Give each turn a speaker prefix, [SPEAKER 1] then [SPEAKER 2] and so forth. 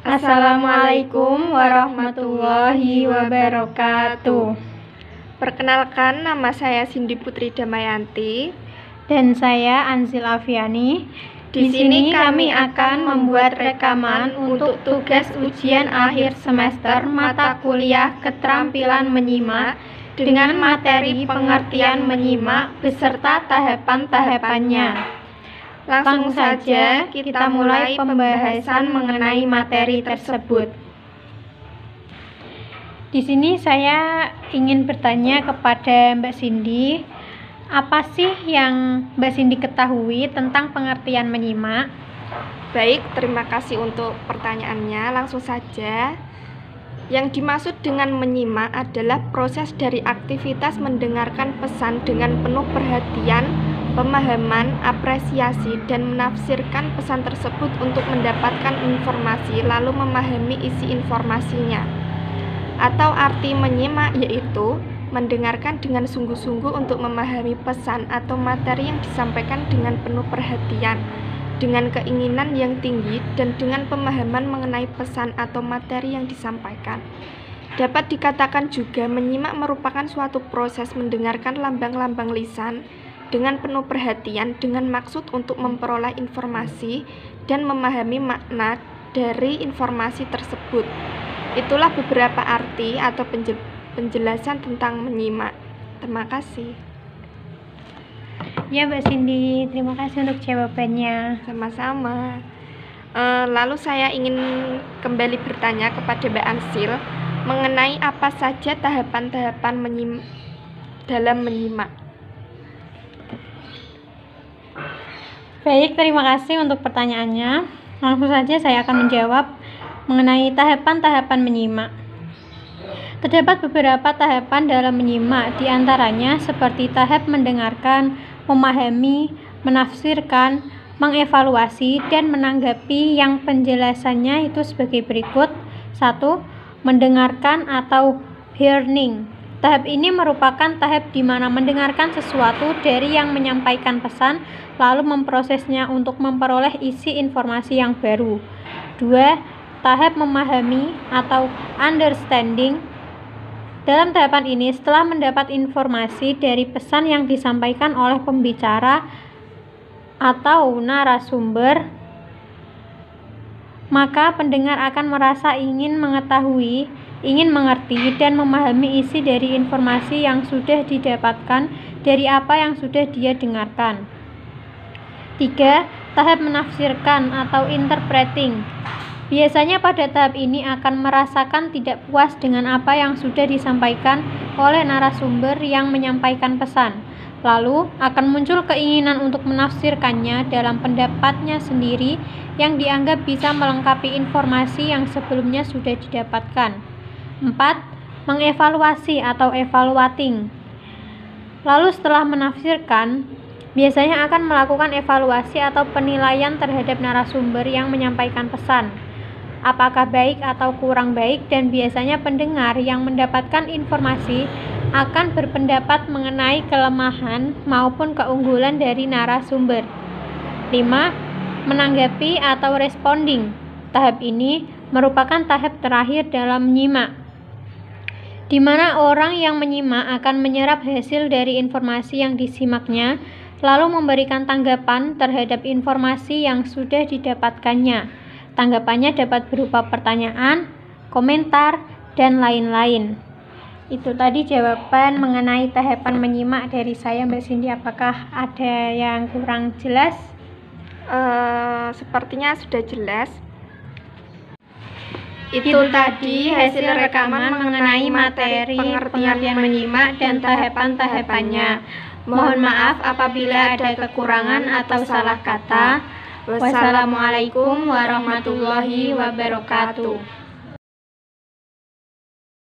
[SPEAKER 1] Assalamualaikum warahmatullahi wabarakatuh.
[SPEAKER 2] Perkenalkan, nama saya Cindy Putri Damayanti.
[SPEAKER 1] Dan saya Anzil Afiani.
[SPEAKER 2] Di sini kami akan membuat rekaman untuk tugas ujian akhir semester mata kuliah keterampilan menyimak dengan materi pengertian menyimak beserta tahapan-tahapannya. Langsung saja kita mulai pembahasan mengenai materi tersebut.
[SPEAKER 1] Di sini saya ingin bertanya kepada Mbak Cindy, apa sih yang Mbak Cindy ketahui tentang pengertian menyimak?
[SPEAKER 2] Baik, terima kasih untuk pertanyaannya. Langsung saja. Yang dimaksud dengan menyimak adalah proses dari aktivitas mendengarkan pesan dengan penuh perhatian, pemahaman, apresiasi, dan menafsirkan pesan tersebut untuk mendapatkan informasi lalu memahami isi informasinya. Atau arti menyimak yaitu mendengarkan dengan sungguh-sungguh untuk memahami pesan atau materi yang disampaikan dengan penuh perhatian, dengan keinginan yang tinggi, dan dengan pemahaman mengenai pesan atau materi yang disampaikan. Dapat dikatakan juga menyimak merupakan suatu proses mendengarkan lambang-lambang lisan dengan penuh perhatian dengan maksud untuk memperoleh informasi dan memahami makna dari informasi tersebut. Itulah beberapa arti atau penjelasan tentang menyimak. Terima kasih.
[SPEAKER 1] Ya, Mbak Cindy, terima kasih untuk jawabannya.
[SPEAKER 2] Sama-sama. Uh, lalu saya ingin kembali bertanya kepada Mbak Ansil mengenai apa saja tahapan-tahapan menyim dalam menyimak.
[SPEAKER 1] Baik, terima kasih untuk pertanyaannya. Langsung saja saya akan menjawab mengenai tahapan-tahapan menyimak. Terdapat beberapa tahapan dalam menyimak, di antaranya seperti tahap mendengarkan, memahami, menafsirkan, mengevaluasi, dan menanggapi yang penjelasannya itu sebagai berikut. 1. Mendengarkan atau hearing Tahap ini merupakan tahap di mana mendengarkan sesuatu dari yang menyampaikan pesan, lalu memprosesnya untuk memperoleh isi informasi yang baru. 2. Tahap memahami atau understanding. Dalam tahapan ini, setelah mendapat informasi dari pesan yang disampaikan oleh pembicara atau narasumber, maka pendengar akan merasa ingin mengetahui ingin mengerti dan memahami isi dari informasi yang sudah didapatkan dari apa yang sudah dia dengarkan. 3. Tahap menafsirkan atau interpreting. Biasanya pada tahap ini akan merasakan tidak puas dengan apa yang sudah disampaikan oleh narasumber yang menyampaikan pesan. Lalu akan muncul keinginan untuk menafsirkannya dalam pendapatnya sendiri yang dianggap bisa melengkapi informasi yang sebelumnya sudah didapatkan. 4. Mengevaluasi atau evaluating. Lalu setelah menafsirkan, biasanya akan melakukan evaluasi atau penilaian terhadap narasumber yang menyampaikan pesan. Apakah baik atau kurang baik dan biasanya pendengar yang mendapatkan informasi akan berpendapat mengenai kelemahan maupun keunggulan dari narasumber. 5. Menanggapi atau responding. Tahap ini merupakan tahap terakhir dalam menyimak di mana orang yang menyimak akan menyerap hasil dari informasi yang disimaknya, lalu memberikan tanggapan terhadap informasi yang sudah didapatkannya. Tanggapannya dapat berupa pertanyaan, komentar, dan lain-lain. Itu tadi jawaban mengenai tahapan menyimak dari saya, Mbak Cindy. Apakah ada yang kurang jelas?
[SPEAKER 2] Uh, sepertinya sudah jelas. Itu tadi hasil rekaman mengenai materi pengertian menyimak dan tahapan-tahapannya. Mohon maaf apabila ada kekurangan atau salah kata. Wassalamualaikum warahmatullahi wabarakatuh.